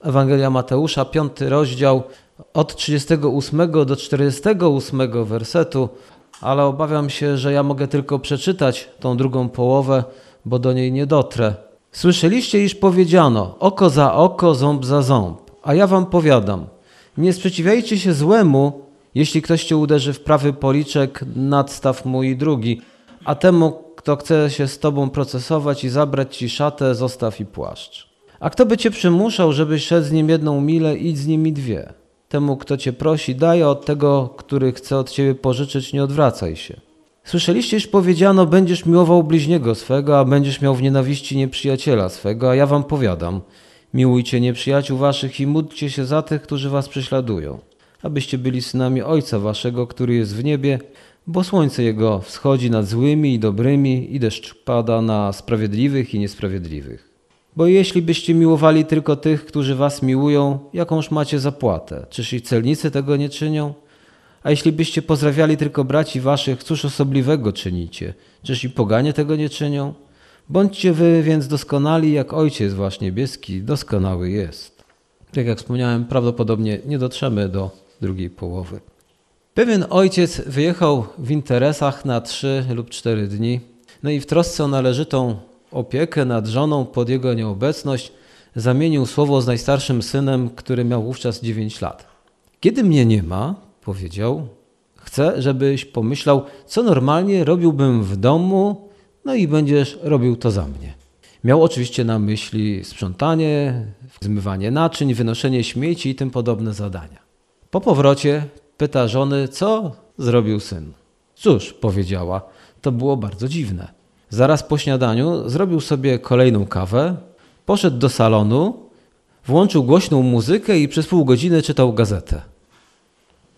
Ewangelia Mateusza, piąty rozdział, od 38 do 48 wersetu, ale obawiam się, że ja mogę tylko przeczytać tą drugą połowę, bo do niej nie dotrę. Słyszeliście, iż powiedziano oko za oko, ząb za ząb, a ja wam powiadam, nie sprzeciwiajcie się złemu, jeśli ktoś cię uderzy w prawy policzek, nadstaw mu i drugi, a temu, kto chce się z tobą procesować i zabrać ci szatę, zostaw i płaszcz. A kto by cię przymuszał, żebyś szedł z nim jedną milę, idź z nimi dwie. Temu, kto cię prosi, daj, a od tego, który chce od ciebie pożyczyć, nie odwracaj się. Słyszeliście, iż powiedziano, będziesz miłował bliźniego swego, a będziesz miał w nienawiści nieprzyjaciela swego, a ja wam powiadam, miłujcie nieprzyjaciół waszych i módlcie się za tych, którzy was prześladują, abyście byli synami Ojca waszego, który jest w niebie, bo słońce jego wschodzi nad złymi i dobrymi i deszcz pada na sprawiedliwych i niesprawiedliwych. Bo jeśli byście miłowali tylko tych, którzy was miłują, jakąż macie zapłatę? Czyż i celnicy tego nie czynią? A jeśli byście pozdrawiali tylko braci waszych, cóż osobliwego czynicie? Czyż i poganie tego nie czynią? Bądźcie wy więc doskonali, jak Ojciec wasz niebieski doskonały jest. Tak jak wspomniałem, prawdopodobnie nie dotrzemy do drugiej połowy. Pewien ojciec wyjechał w interesach na trzy lub cztery dni, no i w trosce o należytą opiekę nad żoną pod jego nieobecność zamienił słowo z najstarszym synem, który miał wówczas dziewięć lat. Kiedy mnie nie ma, powiedział, chcę, żebyś pomyślał, co normalnie robiłbym w domu, no i będziesz robił to za mnie. Miał oczywiście na myśli sprzątanie, zmywanie naczyń, wynoszenie śmieci i tym podobne zadania. Po powrocie pyta żony, co zrobił syn. Cóż, powiedziała, to było bardzo dziwne. Zaraz po śniadaniu zrobił sobie kolejną kawę, poszedł do salonu, włączył głośną muzykę i przez pół godziny czytał gazetę.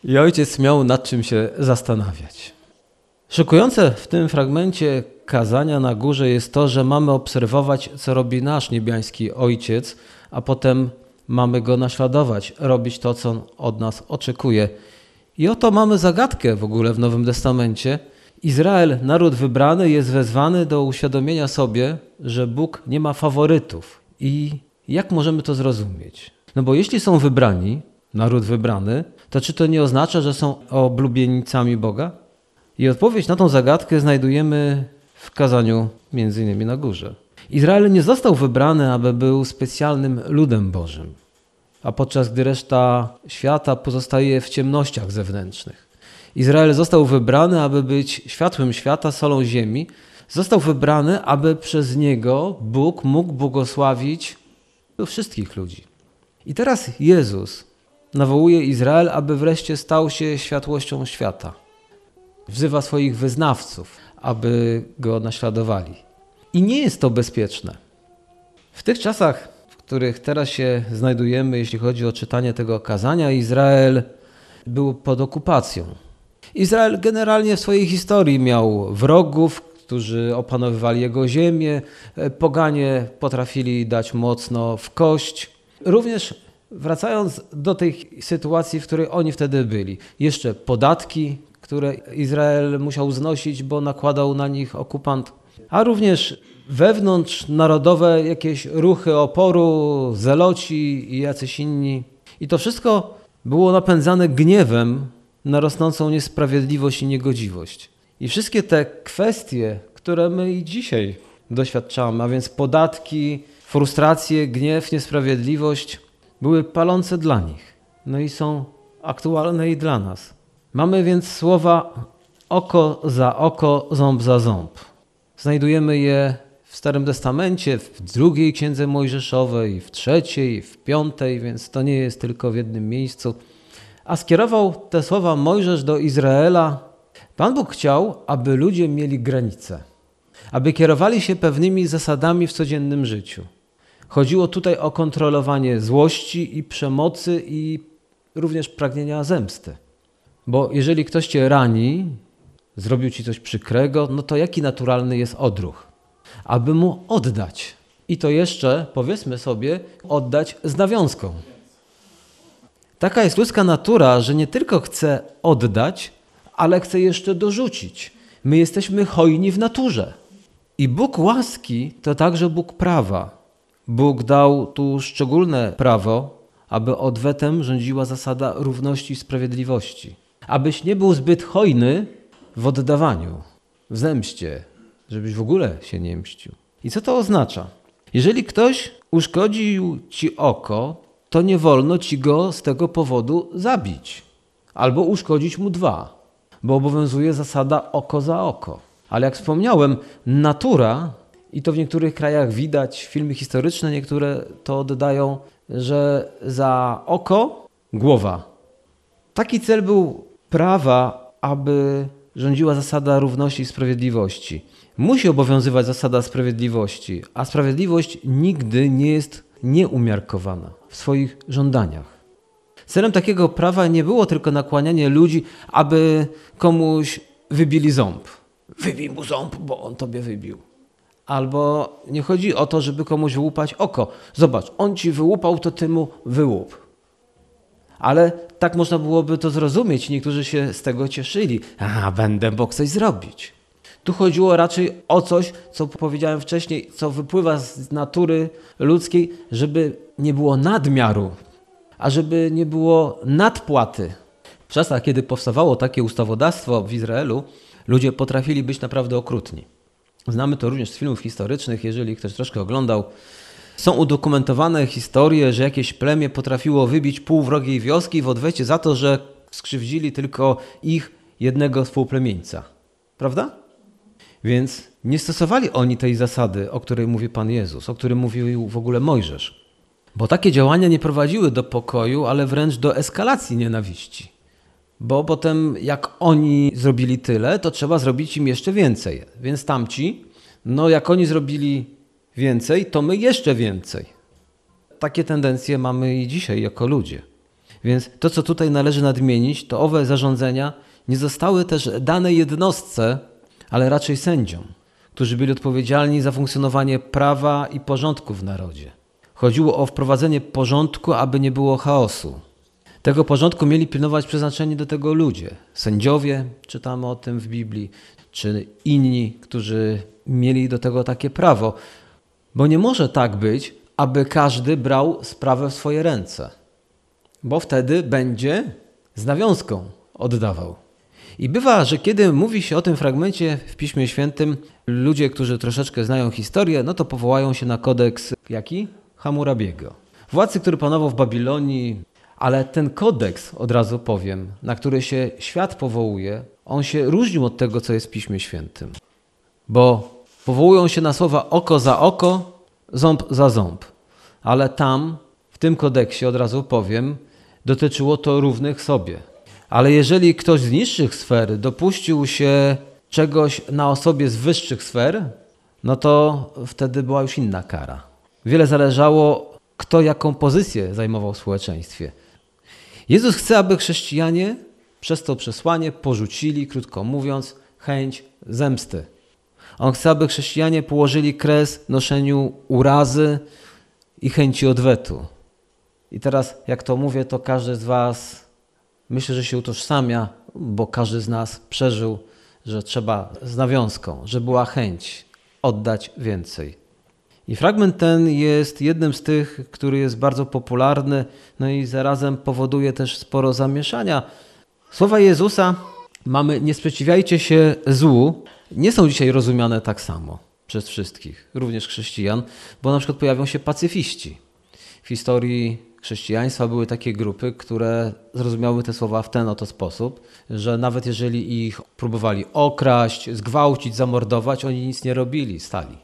I ojciec miał nad czym się zastanawiać. Szokujące w tym fragmencie kazania na górze jest to, że mamy obserwować, co robi nasz niebiański ojciec, a potem mamy go naśladować, robić to, co on od nas oczekuje. I oto mamy zagadkę w ogóle w Nowym Testamencie. Izrael, naród wybrany, jest wezwany do uświadomienia sobie, że Bóg nie ma faworytów. I jak możemy to zrozumieć? No bo jeśli są wybrani, naród wybrany, to czy to nie oznacza, że są oblubienicami Boga? I odpowiedź na tą zagadkę znajdujemy w kazaniu między innymi na górze. Izrael nie został wybrany, aby był specjalnym ludem Bożym, a podczas gdy reszta świata pozostaje w ciemnościach zewnętrznych. Izrael został wybrany, aby być światłem świata, solą ziemi. Został wybrany, aby przez niego Bóg mógł błogosławić wszystkich ludzi. I teraz Jezus nawołuje Izrael, aby wreszcie stał się światłością świata. Wzywa swoich wyznawców, aby go naśladowali. I nie jest to bezpieczne. W tych czasach, w których teraz się znajdujemy, jeśli chodzi o czytanie tego kazania, Izrael był pod okupacją. Izrael generalnie w swojej historii miał wrogów, którzy opanowywali jego ziemię, poganie potrafili dać mocno w kość. Również wracając do tej sytuacji, w której oni wtedy byli, jeszcze podatki, które Izrael musiał znosić, bo nakładał na nich okupant, a również wewnątrz narodowe jakieś ruchy oporu, zeloci i jacyś inni. I to wszystko było napędzane gniewem na rosnącą niesprawiedliwość i niegodziwość. I wszystkie te kwestie, które my i dzisiaj doświadczamy, a więc podatki, frustracje, gniew, niesprawiedliwość, były palące dla nich. No i są aktualne i dla nas. Mamy więc słowa oko za oko, ząb za ząb. Znajdujemy je w Starym Testamencie, w drugiej księdze Mojżeszowej, w trzeciej, w piątej, więc to nie jest tylko w jednym miejscu. A skierował te słowa Mojżesz do Izraela. Pan Bóg chciał, aby ludzie mieli granice, aby kierowali się pewnymi zasadami w codziennym życiu. Chodziło tutaj o kontrolowanie złości i przemocy i również pragnienia zemsty. Bo jeżeli ktoś cię rani, zrobił ci coś przykrego, no to jaki naturalny jest odruch? Aby mu oddać. I to jeszcze, powiedzmy sobie, oddać z nawiązką. Taka jest ludzka natura, że nie tylko chce oddać, ale chce jeszcze dorzucić. My jesteśmy hojni w naturze. I Bóg łaski to także Bóg prawa. Bóg dał tu szczególne prawo, aby odwetem rządziła zasada równości i sprawiedliwości. Abyś nie był zbyt hojny w oddawaniu, w zemście, żebyś w ogóle się nie mścił. I co to oznacza? Jeżeli ktoś uszkodził ci oko, to nie wolno ci go z tego powodu zabić albo uszkodzić mu dwa, bo obowiązuje zasada oko za oko. Ale jak wspomniałem, natura, i to w niektórych krajach widać, filmy historyczne niektóre to oddają, że za oko głowa. Taki cel był prawa, aby rządziła zasada równości i sprawiedliwości. Musi obowiązywać zasada sprawiedliwości, a sprawiedliwość nigdy nie jest nieumiarkowana w swoich żądaniach. Celem takiego prawa nie było tylko nakłanianie ludzi, aby komuś wybili ząb. Wybij mu ząb, bo on tobie wybił. Albo nie chodzi o to, żeby komuś wyłupać oko. Zobacz, on ci wyłupał, to ty mu wyłup. Ale tak można byłoby to zrozumieć. Niektórzy się z tego cieszyli. A, będę mógł coś zrobić. Tu chodziło raczej o coś, co powiedziałem wcześniej, co wypływa z natury ludzkiej, żeby nie było nadmiaru, a żeby nie było nadpłaty. W czasach, kiedy powstawało takie ustawodawstwo w Izraelu, ludzie potrafili być naprawdę okrutni. Znamy to również z filmów historycznych, jeżeli ktoś troszkę oglądał. Są udokumentowane historie, że jakieś plemię potrafiło wybić pół wrogiej wioski w odwecie za to, że skrzywdzili tylko ich jednego współplemieńca. Prawda? Więc nie stosowali oni tej zasady, o której mówi Pan Jezus, o której mówił w ogóle Mojżesz. Bo takie działania nie prowadziły do pokoju, ale wręcz do eskalacji nienawiści. Bo potem, jak oni zrobili tyle, to trzeba zrobić im jeszcze więcej. Więc tamci, no jak oni zrobili więcej, to my jeszcze więcej. Takie tendencje mamy i dzisiaj jako ludzie. Więc to, co tutaj należy nadmienić, to owe zarządzenia nie zostały też dane jednostce, ale raczej sędziom, którzy byli odpowiedzialni za funkcjonowanie prawa i porządku w narodzie. Chodziło o wprowadzenie porządku, aby nie było chaosu. Tego porządku mieli pilnować przeznaczeni do tego ludzie. Sędziowie, czytamy o tym w Biblii, czy inni, którzy mieli do tego takie prawo. Bo nie może tak być, aby każdy brał sprawę w swoje ręce, bo wtedy będzie z nawiązką oddawał. I bywa, że kiedy mówi się o tym fragmencie w Piśmie Świętym, ludzie, którzy troszeczkę znają historię, no to powołają się na kodeks jaki? Hamurabiego. Władcy, który panował w Babilonii, ale ten kodeks, od razu powiem, na który się świat powołuje, on się różnił od tego, co jest w Piśmie Świętym. Bo powołują się na słowa oko za oko, ząb za ząb. Ale tam, w tym kodeksie, od razu powiem, dotyczyło to równych sobie. Ale jeżeli ktoś z niższych sfer dopuścił się czegoś na osobie z wyższych sfer, no to wtedy była już inna kara. Wiele zależało, kto jaką pozycję zajmował w społeczeństwie. Jezus chce, aby chrześcijanie przez to przesłanie porzucili, krótko mówiąc, chęć zemsty. On chce, aby chrześcijanie położyli kres noszeniu urazy i chęci odwetu. I teraz, jak to mówię, to każdy z Was myślę, że się utożsamia, bo każdy z nas przeżył, że trzeba z nawiązką, że była chęć oddać więcej. I fragment ten jest jednym z tych, który jest bardzo popularny, no i zarazem powoduje też sporo zamieszania. Słowa Jezusa mamy nie sprzeciwiajcie się złu, nie są dzisiaj rozumiane tak samo przez wszystkich, również chrześcijan, bo na przykład pojawią się pacyfiści. W historii chrześcijaństwa były takie grupy, które zrozumiały te słowa w ten oto sposób, że nawet jeżeli ich próbowali okraść, zgwałcić, zamordować, oni nic nie robili, stali.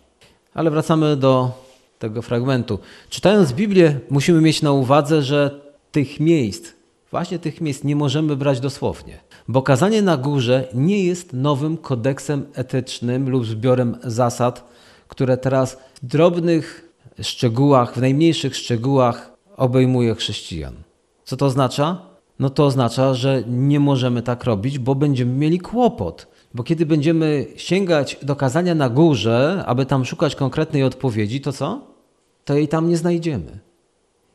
Ale wracamy do tego fragmentu. Czytając Biblię, musimy mieć na uwadze, że tych miejsc, właśnie tych miejsc nie możemy brać dosłownie, bo kazanie na górze nie jest nowym kodeksem etycznym lub zbiorem zasad, które teraz w drobnych szczegółach, w najmniejszych szczegółach obejmuje chrześcijan. Co to oznacza? No to oznacza, że nie możemy tak robić, bo będziemy mieli kłopot. Bo kiedy będziemy sięgać do kazania na górze, aby tam szukać konkretnej odpowiedzi, to co? To jej tam nie znajdziemy.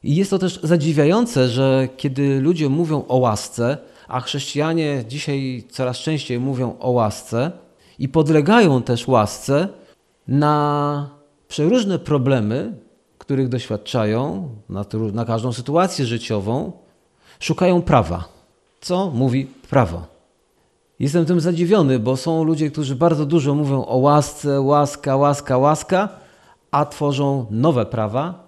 I jest to też zadziwiające, że kiedy ludzie mówią o łasce, a chrześcijanie dzisiaj coraz częściej mówią o łasce i podlegają też łasce na przeróżne problemy, których doświadczają na, na każdą sytuację życiową, szukają prawa. Co mówi prawo? Jestem tym zadziwiony, bo są ludzie, którzy bardzo dużo mówią o łasce, łaska, łaska, łaska, a tworzą nowe prawa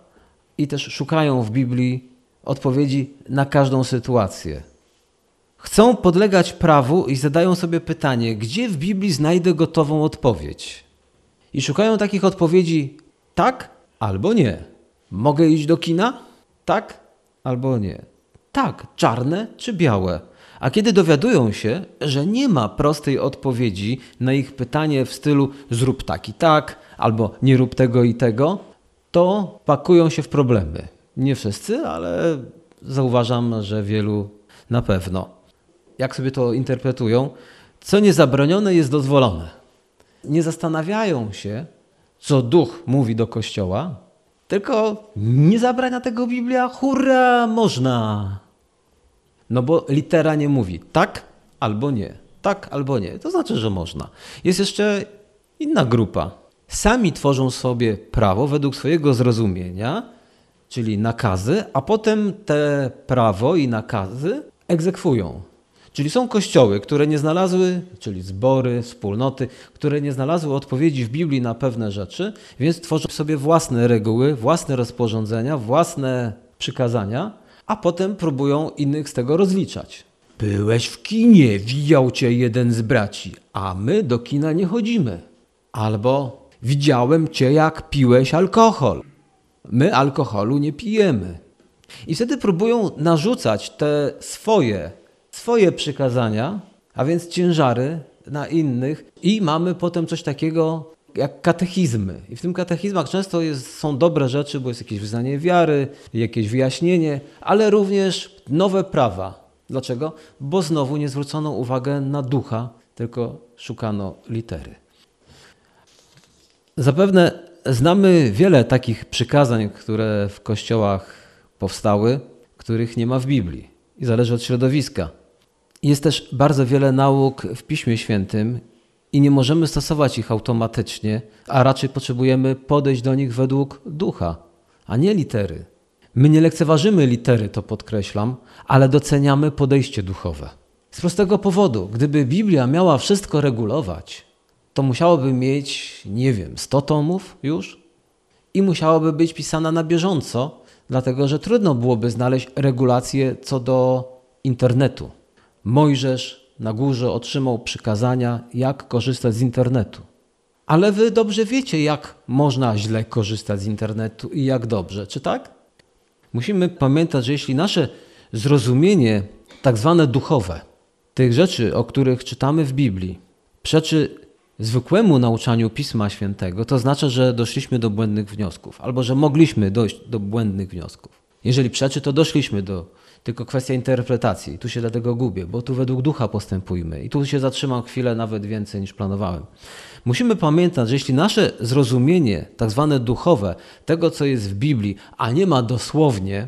i też szukają w Biblii odpowiedzi na każdą sytuację. Chcą podlegać prawu i zadają sobie pytanie, gdzie w Biblii znajdę gotową odpowiedź? I szukają takich odpowiedzi tak albo nie. Mogę iść do kina? Tak albo nie. Tak, czarne czy białe. A kiedy dowiadują się, że nie ma prostej odpowiedzi na ich pytanie w stylu zrób tak i tak, albo nie rób tego i tego, to pakują się w problemy. Nie wszyscy, ale zauważam, że wielu na pewno. Jak sobie to interpretują? Co niezabronione jest dozwolone. Nie zastanawiają się, co duch mówi do kościoła, tylko nie zabrania tego Biblia, hurra, można. No bo litera nie mówi tak albo nie. Tak albo nie. To znaczy, że można. Jest jeszcze inna grupa. Sami tworzą sobie prawo według swojego zrozumienia, czyli nakazy, a potem te prawo i nakazy egzekwują. Czyli są kościoły, które nie znalazły, czyli zbory, wspólnoty, które nie znalazły odpowiedzi w Biblii na pewne rzeczy, więc tworzą sobie własne reguły, własne rozporządzenia, własne przykazania, a potem próbują innych z tego rozliczać. Byłeś w kinie, widział cię jeden z braci, a my do kina nie chodzimy. Albo widziałem cię, jak piłeś alkohol. My alkoholu nie pijemy. I wtedy próbują narzucać te swoje swoje przykazania, a więc ciężary na innych i mamy potem coś takiego jak katechizmy. I w tym katechizmach często jest, są dobre rzeczy, bo jest jakieś wyznanie wiary, jakieś wyjaśnienie, ale również nowe prawa. Dlaczego? Bo znowu nie zwrócono uwagę na ducha, tylko szukano litery. Zapewne znamy wiele takich przykazań, które w kościołach powstały, których nie ma w Biblii. I zależy od środowiska. Jest też bardzo wiele nauk w Piśmie Świętym i nie możemy stosować ich automatycznie, a raczej potrzebujemy podejść do nich według ducha, a nie litery. My nie lekceważymy litery, to podkreślam, ale doceniamy podejście duchowe. Z prostego powodu, gdyby Biblia miała wszystko regulować, to musiałoby mieć, nie wiem, 100 tomów już i musiałaby być pisana na bieżąco, dlatego że trudno byłoby znaleźć regulacje co do internetu. Mojżesz na górze otrzymał przykazania, jak korzystać z internetu. Ale wy dobrze wiecie, jak można źle korzystać z internetu i jak dobrze, czy tak? Musimy pamiętać, że jeśli nasze zrozumienie, tak zwane duchowe, tych rzeczy, o których czytamy w Biblii, przeczy zwykłemu nauczaniu Pisma Świętego, to znaczy, że doszliśmy do błędnych wniosków, albo że mogliśmy dojść do błędnych wniosków. Jeżeli przeczy, to doszliśmy do tylko kwestia interpretacji. Tu się dlatego gubię, bo tu według ducha postępujmy. I tu się zatrzymam chwilę nawet więcej niż planowałem. Musimy pamiętać, że jeśli nasze zrozumienie, tak zwane duchowe, tego co jest w Biblii, a nie ma dosłownie,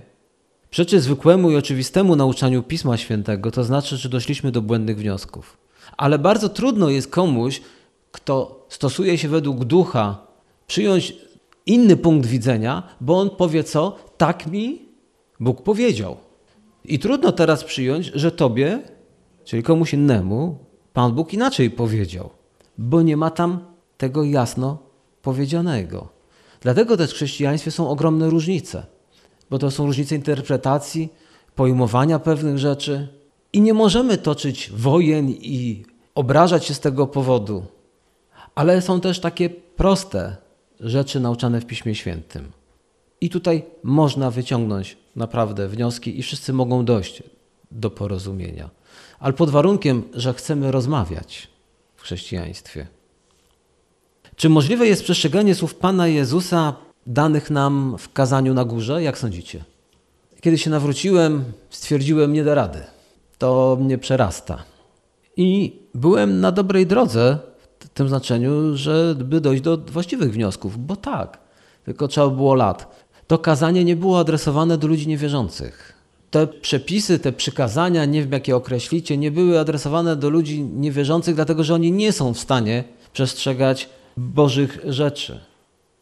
przeczy zwykłemu i oczywistemu nauczaniu Pisma Świętego, to znaczy, że doszliśmy do błędnych wniosków. Ale bardzo trudno jest komuś, kto stosuje się według ducha, przyjąć inny punkt widzenia, bo on powie co? Tak mi Bóg powiedział. I trudno teraz przyjąć, że tobie, czyli komuś innemu, Pan Bóg inaczej powiedział, bo nie ma tam tego jasno powiedzianego. Dlatego też w chrześcijaństwie są ogromne różnice, bo to są różnice interpretacji, pojmowania pewnych rzeczy i nie możemy toczyć wojen i obrażać się z tego powodu. Ale są też takie proste rzeczy nauczane w Piśmie Świętym. I tutaj można wyciągnąć naprawdę wnioski i wszyscy mogą dojść do porozumienia. Ale pod warunkiem, że chcemy rozmawiać w chrześcijaństwie. Czy możliwe jest przestrzeganie słów Pana Jezusa danych nam w kazaniu na górze? Jak sądzicie? Kiedy się nawróciłem, stwierdziłem, nie da rady. To mnie przerasta. I byłem na dobrej drodze w tym znaczeniu, żeby dojść do właściwych wniosków, bo tak, tylko trzeba było lat to kazanie nie było adresowane do ludzi niewierzących. Te przepisy, te przykazania, nie wiem jak je określicie, nie były adresowane do ludzi niewierzących, dlatego że oni nie są w stanie przestrzegać Bożych rzeczy.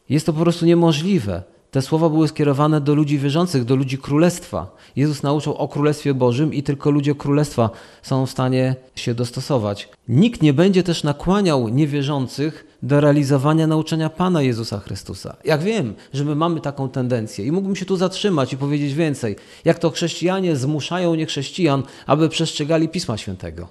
Jest to po prostu niemożliwe. Te słowa były skierowane do ludzi wierzących, do ludzi królestwa. Jezus nauczał o Królestwie Bożym i tylko ludzie królestwa są w stanie się dostosować. Nikt nie będzie też nakłaniał niewierzących do realizowania nauczania Pana Jezusa Chrystusa. Jak wiem, że my mamy taką tendencję i mógłbym się tu zatrzymać i powiedzieć więcej, jak to chrześcijanie zmuszają niechrześcijan, aby przestrzegali Pisma Świętego.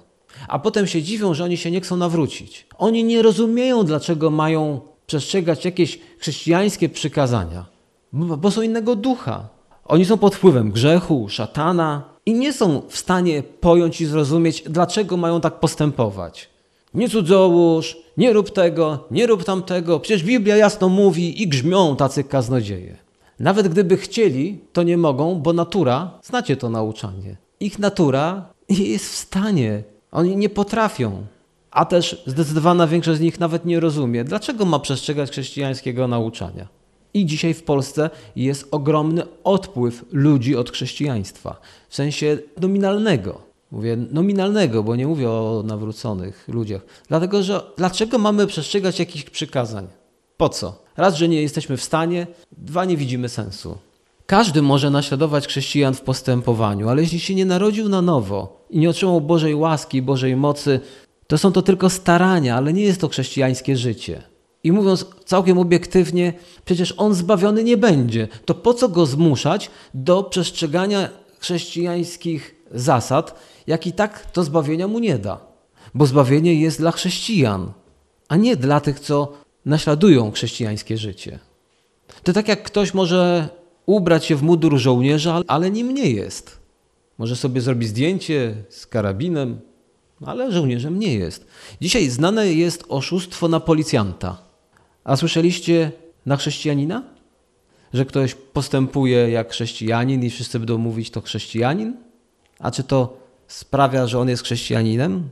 A potem się dziwią, że oni się nie chcą nawrócić. Oni nie rozumieją, dlaczego mają przestrzegać jakieś chrześcijańskie przykazania bo są innego ducha. Oni są pod wpływem grzechu, szatana i nie są w stanie pojąć i zrozumieć, dlaczego mają tak postępować. Nie cudzołóż, nie rób tego, nie rób tamtego, przecież Biblia jasno mówi i grzmią tacy kaznodzieje. Nawet gdyby chcieli, to nie mogą, bo natura, znacie to nauczanie, ich natura jest w stanie, oni nie potrafią. A też zdecydowana większość z nich nawet nie rozumie, dlaczego ma przestrzegać chrześcijańskiego nauczania. I dzisiaj w Polsce jest ogromny odpływ ludzi od chrześcijaństwa, w sensie nominalnego. Mówię nominalnego, bo nie mówię o nawróconych ludziach. Dlatego, że dlaczego mamy przestrzegać jakichś przykazań? Po co? Raz, że nie jesteśmy w stanie, dwa, nie widzimy sensu. Każdy może naśladować chrześcijan w postępowaniu, ale jeśli się nie narodził na nowo i nie otrzymał Bożej łaski, Bożej mocy, to są to tylko starania, ale nie jest to chrześcijańskie życie. I mówiąc całkiem obiektywnie, przecież on zbawiony nie będzie. To po co go zmuszać do przestrzegania chrześcijańskich zasad, jak i tak to zbawienia mu nie da? Bo zbawienie jest dla chrześcijan, a nie dla tych, co naśladują chrześcijańskie życie. To tak jak ktoś może ubrać się w mundur żołnierza, ale nim nie jest. Może sobie zrobić zdjęcie z karabinem, ale żołnierzem nie jest. Dzisiaj znane jest oszustwo na policjanta. A słyszeliście na chrześcijanina? Że ktoś postępuje jak chrześcijanin i wszyscy będą mówić to chrześcijanin? A czy to sprawia, że on jest chrześcijaninem?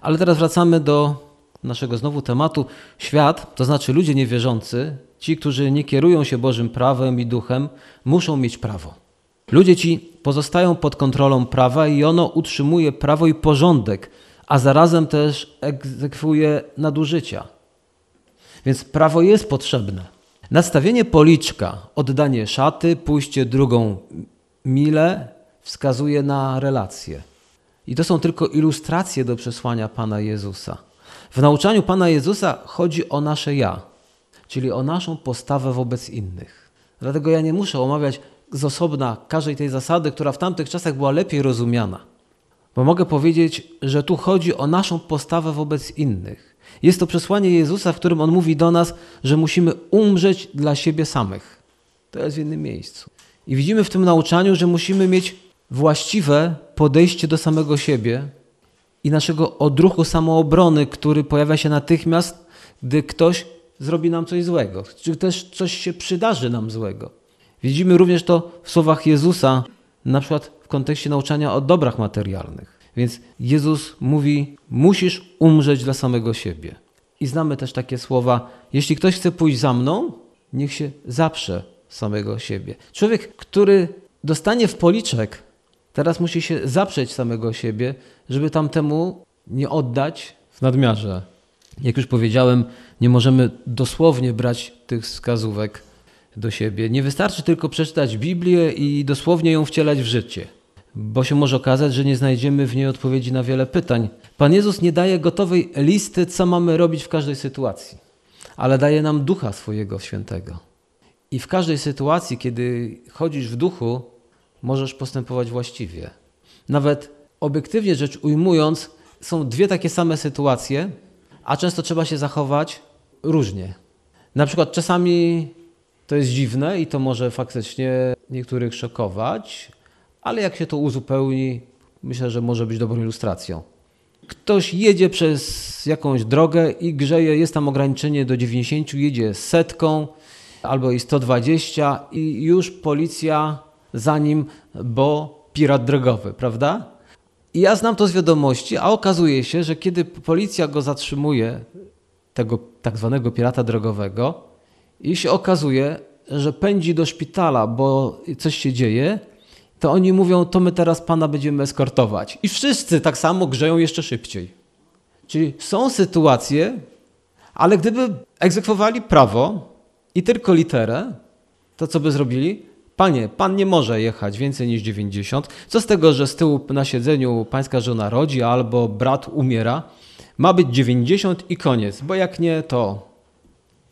Ale teraz wracamy do naszego znowu tematu. Świat, to znaczy ludzie niewierzący, ci, którzy nie kierują się Bożym prawem i duchem, muszą mieć prawo. Ludzie ci pozostają pod kontrolą prawa i ono utrzymuje prawo i porządek, a zarazem też egzekwuje nadużycia. Więc prawo jest potrzebne. Nastawienie policzka, oddanie szaty, pójście drugą milę wskazuje na relacje. I to są tylko ilustracje do przesłania Pana Jezusa. W nauczaniu Pana Jezusa chodzi o nasze ja, czyli o naszą postawę wobec innych. Dlatego ja nie muszę omawiać z osobna każdej tej zasady, która w tamtych czasach była lepiej rozumiana. Bo mogę powiedzieć, że tu chodzi o naszą postawę wobec innych. Jest to przesłanie Jezusa, w którym On mówi do nas, że musimy umrzeć dla siebie samych. To jest w innym miejscu. I widzimy w tym nauczaniu, że musimy mieć właściwe podejście do samego siebie i naszego odruchu samoobrony, który pojawia się natychmiast, gdy ktoś zrobi nam coś złego, czy też coś się przydarzy nam złego. Widzimy również to w słowach Jezusa, na przykład w kontekście nauczania o dobrach materialnych. Więc Jezus mówi: Musisz umrzeć dla samego siebie. I znamy też takie słowa: Jeśli ktoś chce pójść za mną, niech się zaprze samego siebie. Człowiek, który dostanie w policzek, teraz musi się zaprzeć samego siebie, żeby tamtemu nie oddać w nadmiarze. Jak już powiedziałem, nie możemy dosłownie brać tych wskazówek do siebie. Nie wystarczy tylko przeczytać Biblię i dosłownie ją wcielać w życie bo się może okazać, że nie znajdziemy w niej odpowiedzi na wiele pytań. Pan Jezus nie daje gotowej listy, co mamy robić w każdej sytuacji, ale daje nam ducha swojego świętego. I w każdej sytuacji, kiedy chodzisz w duchu, możesz postępować właściwie. Nawet obiektywnie rzecz ujmując, są dwie takie same sytuacje, a często trzeba się zachować różnie. Na przykład czasami to jest dziwne i to może faktycznie niektórych szokować, ale jak się to uzupełni, myślę, że może być dobrą ilustracją. Ktoś jedzie przez jakąś drogę i grzeje, jest tam ograniczenie do 90, jedzie setką albo i 120 i już policja za nim, bo pirat drogowy, prawda? I ja znam to z wiadomości, a okazuje się, że kiedy policja go zatrzymuje, tego tak zwanego pirata drogowego, i się okazuje, że pędzi do szpitala, bo coś się dzieje, to oni mówią, to my teraz Pana będziemy eskortować. I wszyscy tak samo grzeją jeszcze szybciej. Czyli są sytuacje, ale gdyby egzekwowali prawo i tylko literę, to co by zrobili? Panie, pan nie może jechać więcej niż 90. Co z tego, że z tyłu na siedzeniu pańska żona rodzi albo brat umiera? Ma być 90 i koniec, bo jak nie, to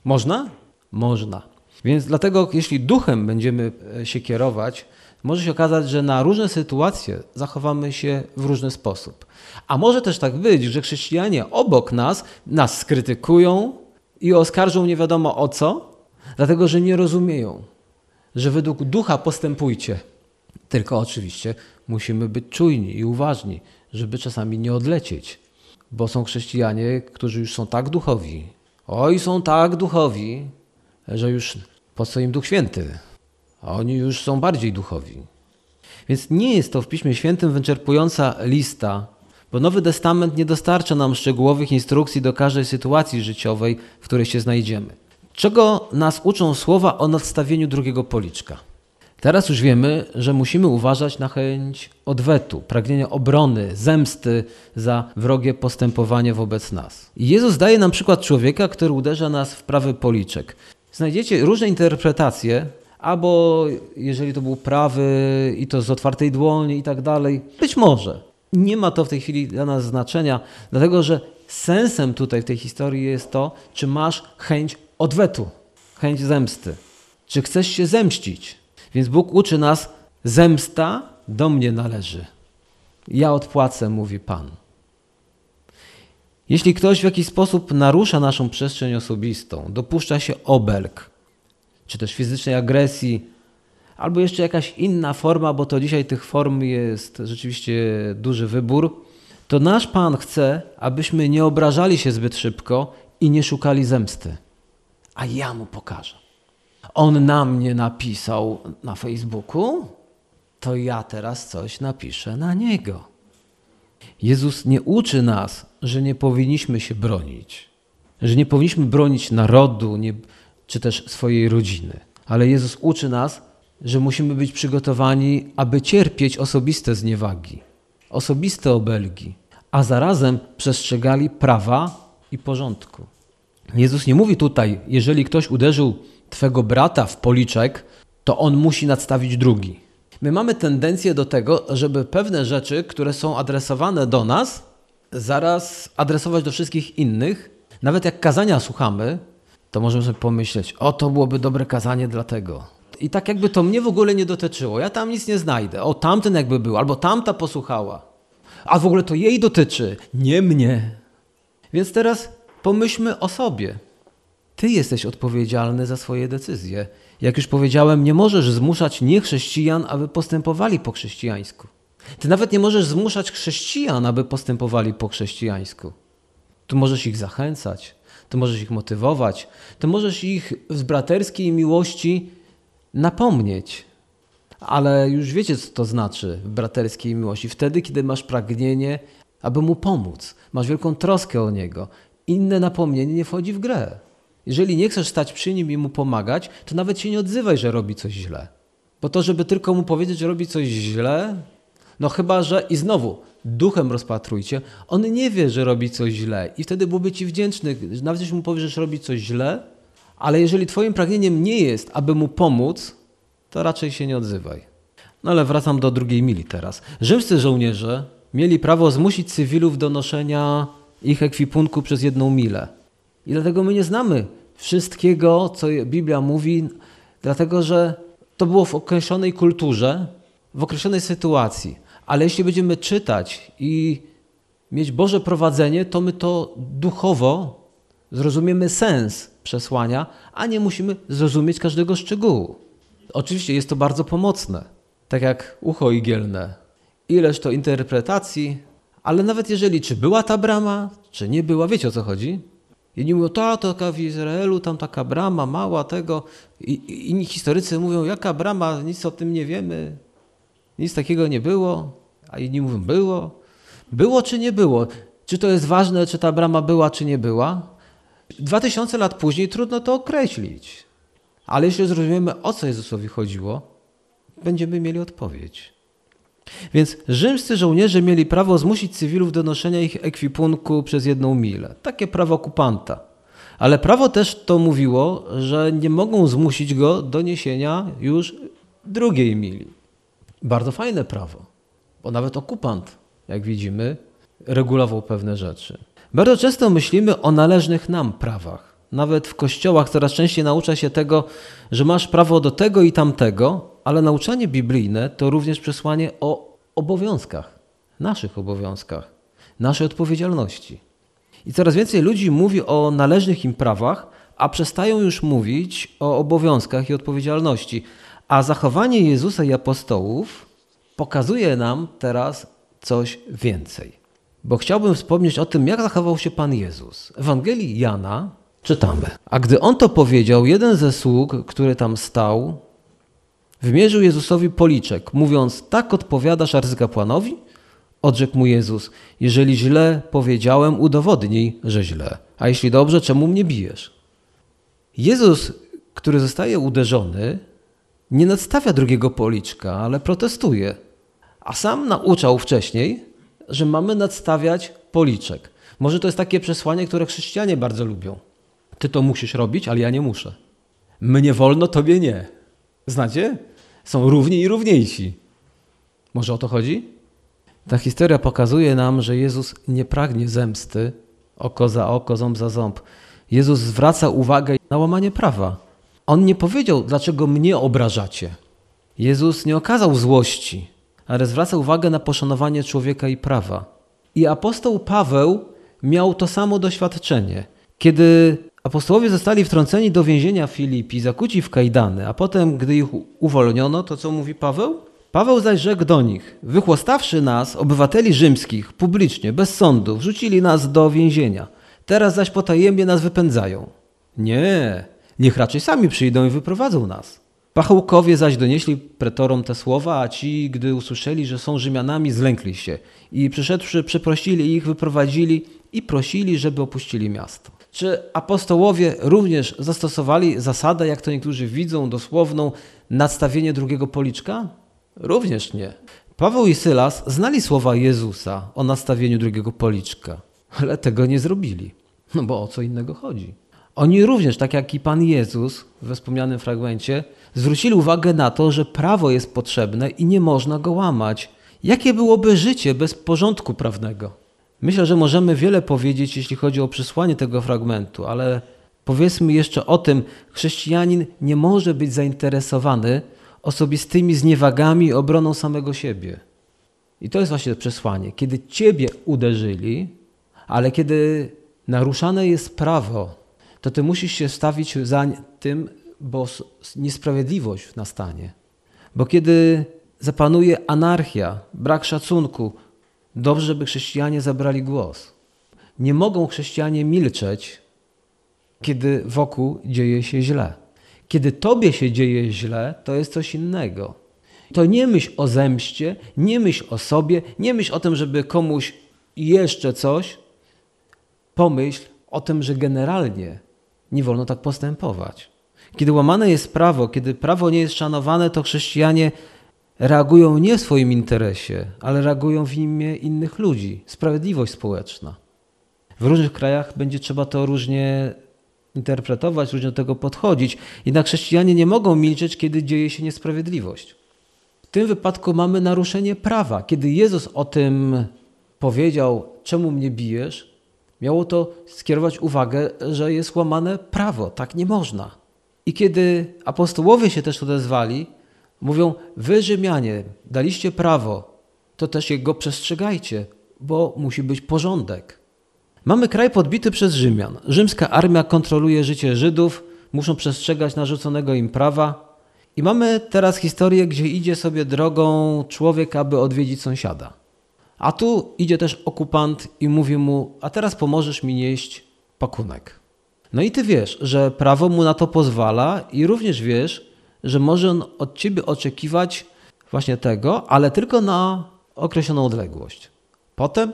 można? Można. Więc dlatego, jeśli duchem będziemy e, się kierować, może się okazać, że na różne sytuacje zachowamy się w różny sposób. A może też tak być, że chrześcijanie obok nas nas skrytykują i oskarżą nie wiadomo o co, dlatego że nie rozumieją, że według ducha postępujcie. Tylko oczywiście musimy być czujni i uważni, żeby czasami nie odlecieć, bo są chrześcijanie, którzy już są tak duchowi, oj, są tak duchowi, że już po co im Duch Święty, a oni już są bardziej duchowi. Więc nie jest to w Piśmie Świętym wyczerpująca lista, bo Nowy Testament nie dostarcza nam szczegółowych instrukcji do każdej sytuacji życiowej, w której się znajdziemy. Czego nas uczą słowa o nadstawieniu drugiego policzka? Teraz już wiemy, że musimy uważać na chęć odwetu, pragnienia obrony, zemsty za wrogie postępowanie wobec nas. Jezus daje nam przykład człowieka, który uderza nas w prawy policzek. Znajdziecie różne interpretacje, albo jeżeli to był prawy i to z otwartej dłoni i tak dalej. Być może. Nie ma to w tej chwili dla nas znaczenia, dlatego że sensem tutaj w tej historii jest to, czy masz chęć odwetu, chęć zemsty. Czy chcesz się zemścić? Więc Bóg uczy nas, zemsta do mnie należy. Ja odpłacę, mówi Pan. Jeśli ktoś w jakiś sposób narusza naszą przestrzeń osobistą, dopuszcza się obelg, czy też fizycznej agresji, albo jeszcze jakaś inna forma, bo to dzisiaj tych form jest rzeczywiście duży wybór, to nasz Pan chce, abyśmy nie obrażali się zbyt szybko i nie szukali zemsty. A ja mu pokażę. On na mnie napisał na Facebooku, to ja teraz coś napiszę na niego. Jezus nie uczy nas, że nie powinniśmy się bronić, że nie powinniśmy bronić narodu nie, czy też swojej rodziny, ale Jezus uczy nas, że musimy być przygotowani, aby cierpieć osobiste zniewagi, osobiste obelgi, a zarazem przestrzegali prawa i porządku. Jezus nie mówi tutaj, jeżeli ktoś uderzył twego brata w policzek, to on musi nadstawić drugi. My mamy tendencję do tego, żeby pewne rzeczy, które są adresowane do nas, zaraz adresować do wszystkich innych. Nawet jak kazania słuchamy, to możemy sobie pomyśleć, o to byłoby dobre kazanie dla tego. I tak jakby to mnie w ogóle nie dotyczyło. Ja tam nic nie znajdę. O, tamten jakby był, albo tamta posłuchała. A w ogóle to jej dotyczy, nie mnie. Więc teraz pomyślmy o sobie. Ty jesteś odpowiedzialny za swoje decyzje. Jak już powiedziałem, nie możesz zmuszać niechrześcijan, aby postępowali po chrześcijańsku. Ty nawet nie możesz zmuszać chrześcijan, aby postępowali po chrześcijańsku. Tu możesz ich zachęcać, tu możesz ich motywować, tu możesz ich z braterskiej miłości napomnieć. Ale już wiecie, co to znaczy w braterskiej miłości. Wtedy, kiedy masz pragnienie, aby mu pomóc, masz wielką troskę o niego. Inne napomnienie nie wchodzi w grę. Jeżeli nie chcesz stać przy nim i mu pomagać, to nawet się nie odzywaj, że robi coś źle. Bo to, żeby tylko mu powiedzieć, że robi coś źle, no chyba, że i znowu duchem rozpatrujcie, on nie wie, że robi coś źle i wtedy byłby ci wdzięczny, nawet jeśli mu powiesz, że robi coś źle, ale jeżeli twoim pragnieniem nie jest, aby mu pomóc, to raczej się nie odzywaj. No ale wracam do drugiej mili teraz. Rzymscy żołnierze mieli prawo zmusić cywilów do noszenia ich ekwipunku przez jedną milę. I dlatego my nie znamy wszystkiego, co Biblia mówi, dlatego że to było w określonej kulturze, w określonej sytuacji. Ale jeśli będziemy czytać i mieć Boże prowadzenie, to my to duchowo zrozumiemy sens przesłania, a nie musimy zrozumieć każdego szczegółu. Oczywiście jest to bardzo pomocne, tak jak ucho igielne. Ileż to interpretacji, ale nawet jeżeli czy była ta brama, czy nie była, wiecie o co chodzi? Jedni mówią, to taka w Izraelu, tam taka brama mała tego. I, inni historycy mówią, jaka brama, nic o tym nie wiemy, nic takiego nie było. A inni mówią, było. Było czy nie było? Czy to jest ważne, czy ta brama była, czy nie była? Dwa tysiące lat później trudno to określić. Ale jeśli zrozumiemy, o co Jezusowi chodziło, będziemy mieli odpowiedź. Więc rzymscy żołnierze mieli prawo zmusić cywilów do noszenia ich ekwipunku przez jedną milę. Takie prawo okupanta. Ale prawo też to mówiło, że nie mogą zmusić go do niesienia już drugiej mili. Bardzo fajne prawo, bo nawet okupant, jak widzimy, regulował pewne rzeczy. Bardzo często myślimy o należnych nam prawach. Nawet w kościołach coraz częściej naucza się tego, że masz prawo do tego i tamtego, ale nauczanie biblijne to również przesłanie o obowiązkach, naszych obowiązkach, naszej odpowiedzialności. I coraz więcej ludzi mówi o należnych im prawach, a przestają już mówić o obowiązkach i odpowiedzialności. A zachowanie Jezusa i apostołów pokazuje nam teraz coś więcej. Bo chciałbym wspomnieć o tym, jak zachował się Pan Jezus. W Ewangelii Jana czytamy. A gdy on to powiedział, jeden ze sług, który tam stał, wymierzył Jezusowi policzek, mówiąc: Tak odpowiadasz arcykapłanowi? Odrzekł mu Jezus: Jeżeli źle powiedziałem, udowodnij, że źle. A jeśli dobrze, czemu mnie bijesz? Jezus, który zostaje uderzony, nie nadstawia drugiego policzka, ale protestuje. A sam nauczał wcześniej, że mamy nadstawiać policzek. Może to jest takie przesłanie, które chrześcijanie bardzo lubią. Ty to musisz robić, ale ja nie muszę. Mnie wolno, tobie nie. Znacie? Są równi i równiejsi. Może o to chodzi? Ta historia pokazuje nam, że Jezus nie pragnie zemsty, oko za oko, ząb za ząb. Jezus zwraca uwagę na łamanie prawa. On nie powiedział, dlaczego mnie obrażacie. Jezus nie okazał złości, ale zwraca uwagę na poszanowanie człowieka i prawa. I apostoł Paweł miał to samo doświadczenie. Kiedy apostołowie zostali wtrąceni do więzienia Filipi, zakuci w kajdany, a potem, gdy ich uwolniono, to co mówi Paweł? Paweł zaś rzekł do nich: Wychłostawszy nas, obywateli rzymskich, publicznie, bez sądu, wrzucili nas do więzienia. Teraz zaś potajemnie nas wypędzają. Nie, niech raczej sami przyjdą i wyprowadzą nas. Pachołkowie zaś donieśli pretorom te słowa, a ci, gdy usłyszeli, że są Rzymianami, zlękli się i przyszedłszy, przeprosili ich, wyprowadzili i prosili, żeby opuścili miasto. Czy apostołowie również zastosowali zasadę, jak to niektórzy widzą, dosłowną, nadstawienie drugiego policzka? Również nie. Paweł i Sylas znali słowa Jezusa o nastawieniu drugiego policzka, ale tego nie zrobili. No bo o co innego chodzi? Oni również, tak jak i Pan Jezus we wspomnianym fragmencie, zwrócili uwagę na to, że prawo jest potrzebne i nie można go łamać. Jakie byłoby życie bez porządku prawnego? Myślę, że możemy wiele powiedzieć, jeśli chodzi o przesłanie tego fragmentu, ale powiedzmy jeszcze o tym, chrześcijanin nie może być zainteresowany osobistymi zniewagami i obroną samego siebie. I to jest właśnie przesłanie. Kiedy ciebie uderzyli, ale kiedy naruszane jest prawo, to ty musisz się stawić za tym, bo niesprawiedliwość nastanie. Bo kiedy zapanuje anarchia, brak szacunku, dobrze, by chrześcijanie zabrali głos. Nie mogą chrześcijanie milczeć, kiedy wokół dzieje się źle. Kiedy tobie się dzieje źle, to jest coś innego. To nie myśl o zemście, nie myśl o sobie, nie myśl o tym, żeby komuś jeszcze coś. Pomyśl o tym, że generalnie nie wolno tak postępować. Kiedy łamane jest prawo, kiedy prawo nie jest szanowane, to chrześcijanie reagują nie w swoim interesie, ale reagują w imię innych ludzi. Sprawiedliwość społeczna. W różnych krajach będzie trzeba to różnie interpretować, różnie do tego podchodzić. Jednak chrześcijanie nie mogą milczeć, kiedy dzieje się niesprawiedliwość. W tym wypadku mamy naruszenie prawa. Kiedy Jezus o tym powiedział, czemu mnie bijesz, miało to skierować uwagę, że jest łamane prawo. Tak nie można. I kiedy apostołowie się też odezwali, mówią: Wy, Rzymianie, daliście prawo, to też jego przestrzegajcie, bo musi być porządek. Mamy kraj podbity przez Rzymian. Rzymska armia kontroluje życie Żydów, muszą przestrzegać narzuconego im prawa. I mamy teraz historię, gdzie idzie sobie drogą człowiek, aby odwiedzić sąsiada. A tu idzie też okupant i mówi mu: A teraz pomożesz mi nieść pakunek. No i ty wiesz, że prawo mu na to pozwala, i również wiesz, że może on od ciebie oczekiwać właśnie tego, ale tylko na określoną odległość. Potem,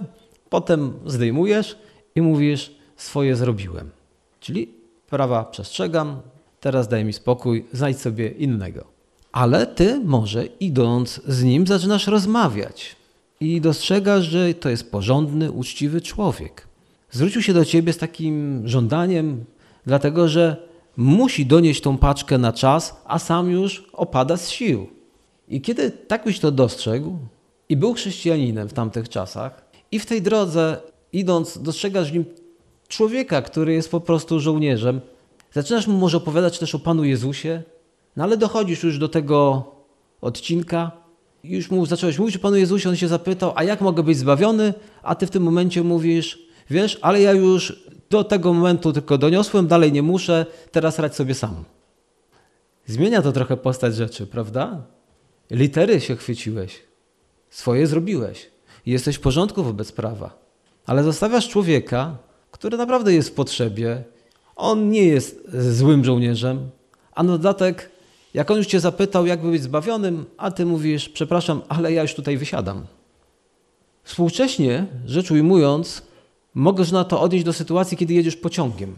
potem zdejmujesz i mówisz, swoje zrobiłem. Czyli prawa przestrzegam, teraz daj mi spokój, znajdź sobie innego. Ale ty może idąc z nim zaczynasz rozmawiać i dostrzegasz, że to jest porządny, uczciwy człowiek. Zwrócił się do ciebie z takim żądaniem, dlatego że musi donieść tą paczkę na czas, a sam już opada z sił. I kiedy tak byś to dostrzegł? I był chrześcijaninem w tamtych czasach, i w tej drodze idąc, dostrzegasz w nim człowieka, który jest po prostu żołnierzem, zaczynasz mu może opowiadać też o Panu Jezusie, no ale dochodzisz już do tego odcinka, już mu zacząłeś mówić o Panu Jezusie, on się zapytał, a jak mogę być zbawiony? A ty w tym momencie mówisz, wiesz, ale ja już do tego momentu tylko doniosłem, dalej nie muszę, teraz radź sobie sam. Zmienia to trochę postać rzeczy, prawda? Litery się chwyciłeś, swoje zrobiłeś i jesteś w porządku wobec prawa. Ale zostawiasz człowieka, który naprawdę jest w potrzebie, on nie jest złym żołnierzem, a na dodatek, jak on już cię zapytał, jak być zbawionym, a ty mówisz, przepraszam, ale ja już tutaj wysiadam. Współcześnie, rzecz ujmując, Możesz na to odnieść do sytuacji, kiedy jedziesz pociągiem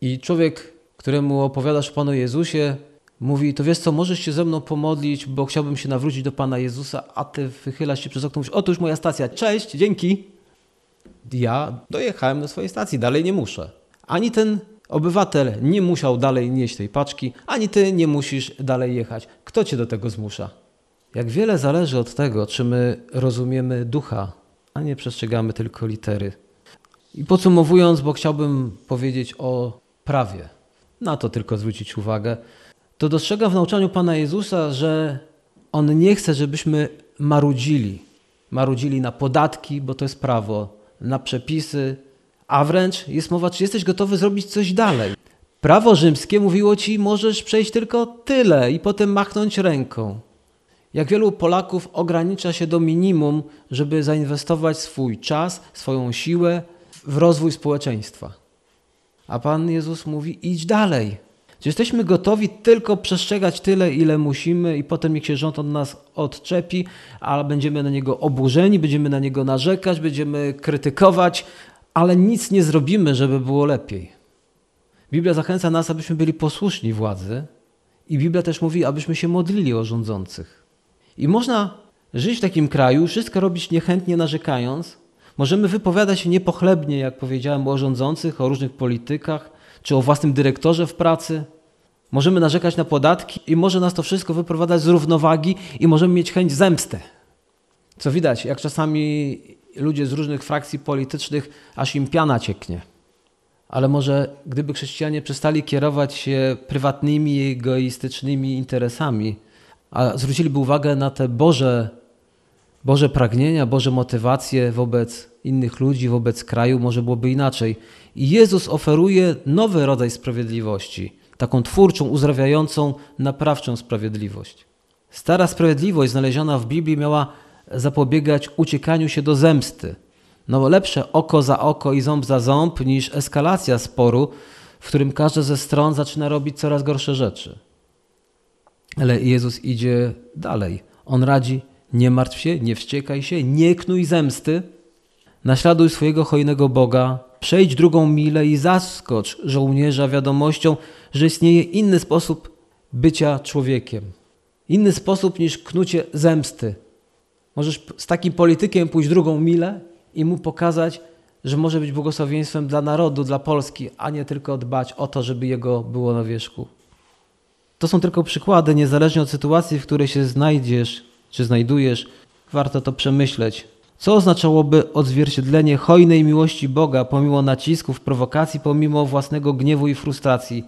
i człowiek, któremu opowiadasz o Panu Jezusie, mówi, to wiesz co, możesz się ze mną pomodlić, bo chciałbym się nawrócić do Pana Jezusa, a ty wychylasz się przez okno mówisz, otóż moja stacja, cześć, dzięki. Ja dojechałem do swojej stacji, dalej nie muszę. Ani ten obywatel nie musiał dalej nieść tej paczki, ani ty nie musisz dalej jechać. Kto cię do tego zmusza? Jak wiele zależy od tego, czy my rozumiemy ducha, a nie przestrzegamy tylko litery. I podsumowując, bo chciałbym powiedzieć o prawie, na to tylko zwrócić uwagę, to dostrzegam w nauczaniu Pana Jezusa, że On nie chce, żebyśmy marudzili. Marudzili na podatki, bo to jest prawo, na przepisy, a wręcz jest mowa, czy jesteś gotowy zrobić coś dalej. Prawo rzymskie mówiło ci, możesz przejść tylko tyle i potem machnąć ręką. Jak wielu Polaków ogranicza się do minimum, żeby zainwestować swój czas, swoją siłę, w rozwój społeczeństwa. A Pan Jezus mówi: idź dalej. Czy jesteśmy gotowi tylko przestrzegać tyle, ile musimy, i potem niech się rząd od nas odczepi, ale będziemy na niego oburzeni, będziemy na niego narzekać, będziemy krytykować, ale nic nie zrobimy, żeby było lepiej. Biblia zachęca nas, abyśmy byli posłuszni władzy, i Biblia też mówi, abyśmy się modlili o rządzących. I można żyć w takim kraju, wszystko robić niechętnie narzekając, Możemy wypowiadać się niepochlebnie, jak powiedziałem, o rządzących, o różnych politykach, czy o własnym dyrektorze w pracy. Możemy narzekać na podatki i może nas to wszystko wyprowadzać z równowagi i możemy mieć chęć zemsty. Co widać, jak czasami ludzie z różnych frakcji politycznych, aż im piana cieknie. Ale może gdyby chrześcijanie przestali kierować się prywatnymi, egoistycznymi interesami, a zwróciliby uwagę na te Boże Boże pragnienia, Boże motywacje wobec innych ludzi, wobec kraju, może byłoby inaczej. I Jezus oferuje nowy rodzaj sprawiedliwości, taką twórczą, uzdrawiającą, naprawczą sprawiedliwość. Stara sprawiedliwość znaleziona w Biblii miała zapobiegać uciekaniu się do zemsty. No lepsze oko za oko i ząb za ząb niż eskalacja sporu, w którym każda ze stron zaczyna robić coraz gorsze rzeczy. Ale Jezus idzie dalej. On radzi nie martw się, nie wściekaj się, nie knuj zemsty. Naśladuj swojego hojnego Boga, przejdź drugą milę i zaskocz żołnierza wiadomością, że istnieje inny sposób bycia człowiekiem. Inny sposób niż knucie zemsty. Możesz z takim politykiem pójść drugą milę i mu pokazać, że może być błogosławieństwem dla narodu, dla Polski, a nie tylko dbać o to, żeby jego było na wierzchu. To są tylko przykłady, niezależnie od sytuacji, w której się znajdziesz, czy znajdujesz, warto to przemyśleć. Co oznaczałoby odzwierciedlenie hojnej miłości Boga pomimo nacisków, prowokacji, pomimo własnego gniewu i frustracji?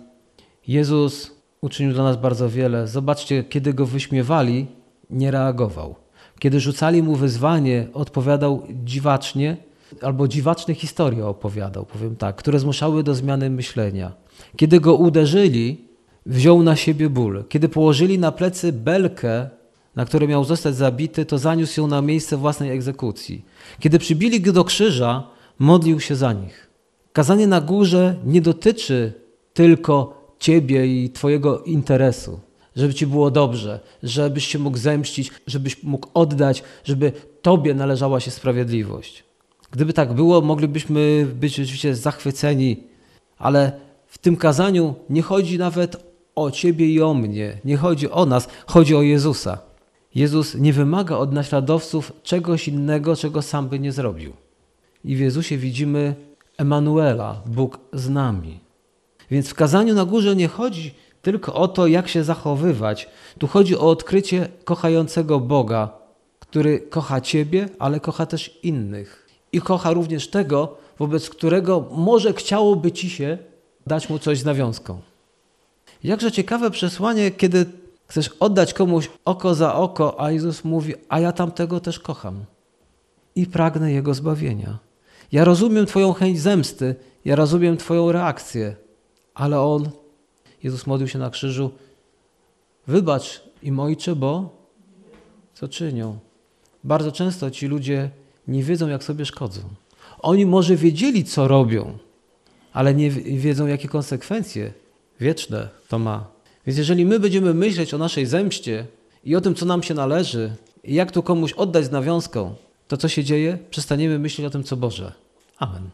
Jezus uczynił dla nas bardzo wiele. Zobaczcie, kiedy go wyśmiewali, nie reagował. Kiedy rzucali mu wyzwanie, odpowiadał dziwacznie, albo dziwaczne historie opowiadał, powiem tak, które zmuszały do zmiany myślenia. Kiedy go uderzyli, wziął na siebie ból. Kiedy położyli na plecy belkę, na które miał zostać zabity, to zaniósł ją na miejsce własnej egzekucji. Kiedy przybili go do krzyża, modlił się za nich. Kazanie na górze nie dotyczy tylko ciebie i twojego interesu, żeby ci było dobrze, żebyś się mógł zemścić, żebyś mógł oddać, żeby tobie należała się sprawiedliwość. Gdyby tak było, moglibyśmy być rzeczywiście zachwyceni, ale w tym kazaniu nie chodzi nawet o ciebie i o mnie, nie chodzi o nas, chodzi o Jezusa. Jezus nie wymaga od naśladowców czegoś innego, czego sam by nie zrobił. I w Jezusie widzimy Emanuela, Bóg z nami. Więc w kazaniu na górze nie chodzi tylko o to, jak się zachowywać. Tu chodzi o odkrycie kochającego Boga, który kocha Ciebie, ale kocha też innych. I kocha również tego, wobec którego może chciałoby Ci się dać mu coś z nawiązką. Jakże ciekawe przesłanie, kiedy chcesz oddać komuś oko za oko, a Jezus mówi, a ja tamtego też kocham i pragnę Jego zbawienia. Ja rozumiem Twoją chęć zemsty, ja rozumiem Twoją reakcję, ale On, Jezus modlił się na krzyżu, wybacz im Ojcze, bo co czynią? Bardzo często ci ludzie nie wiedzą, jak sobie szkodzą. Oni może wiedzieli, co robią, ale nie wiedzą, jakie konsekwencje wieczne to ma. Więc jeżeli my będziemy myśleć o naszej zemście i o tym, co nam się należy, i jak tu komuś oddać z nawiązką, to co się dzieje? Przestaniemy myśleć o tym, co Boże. Amen.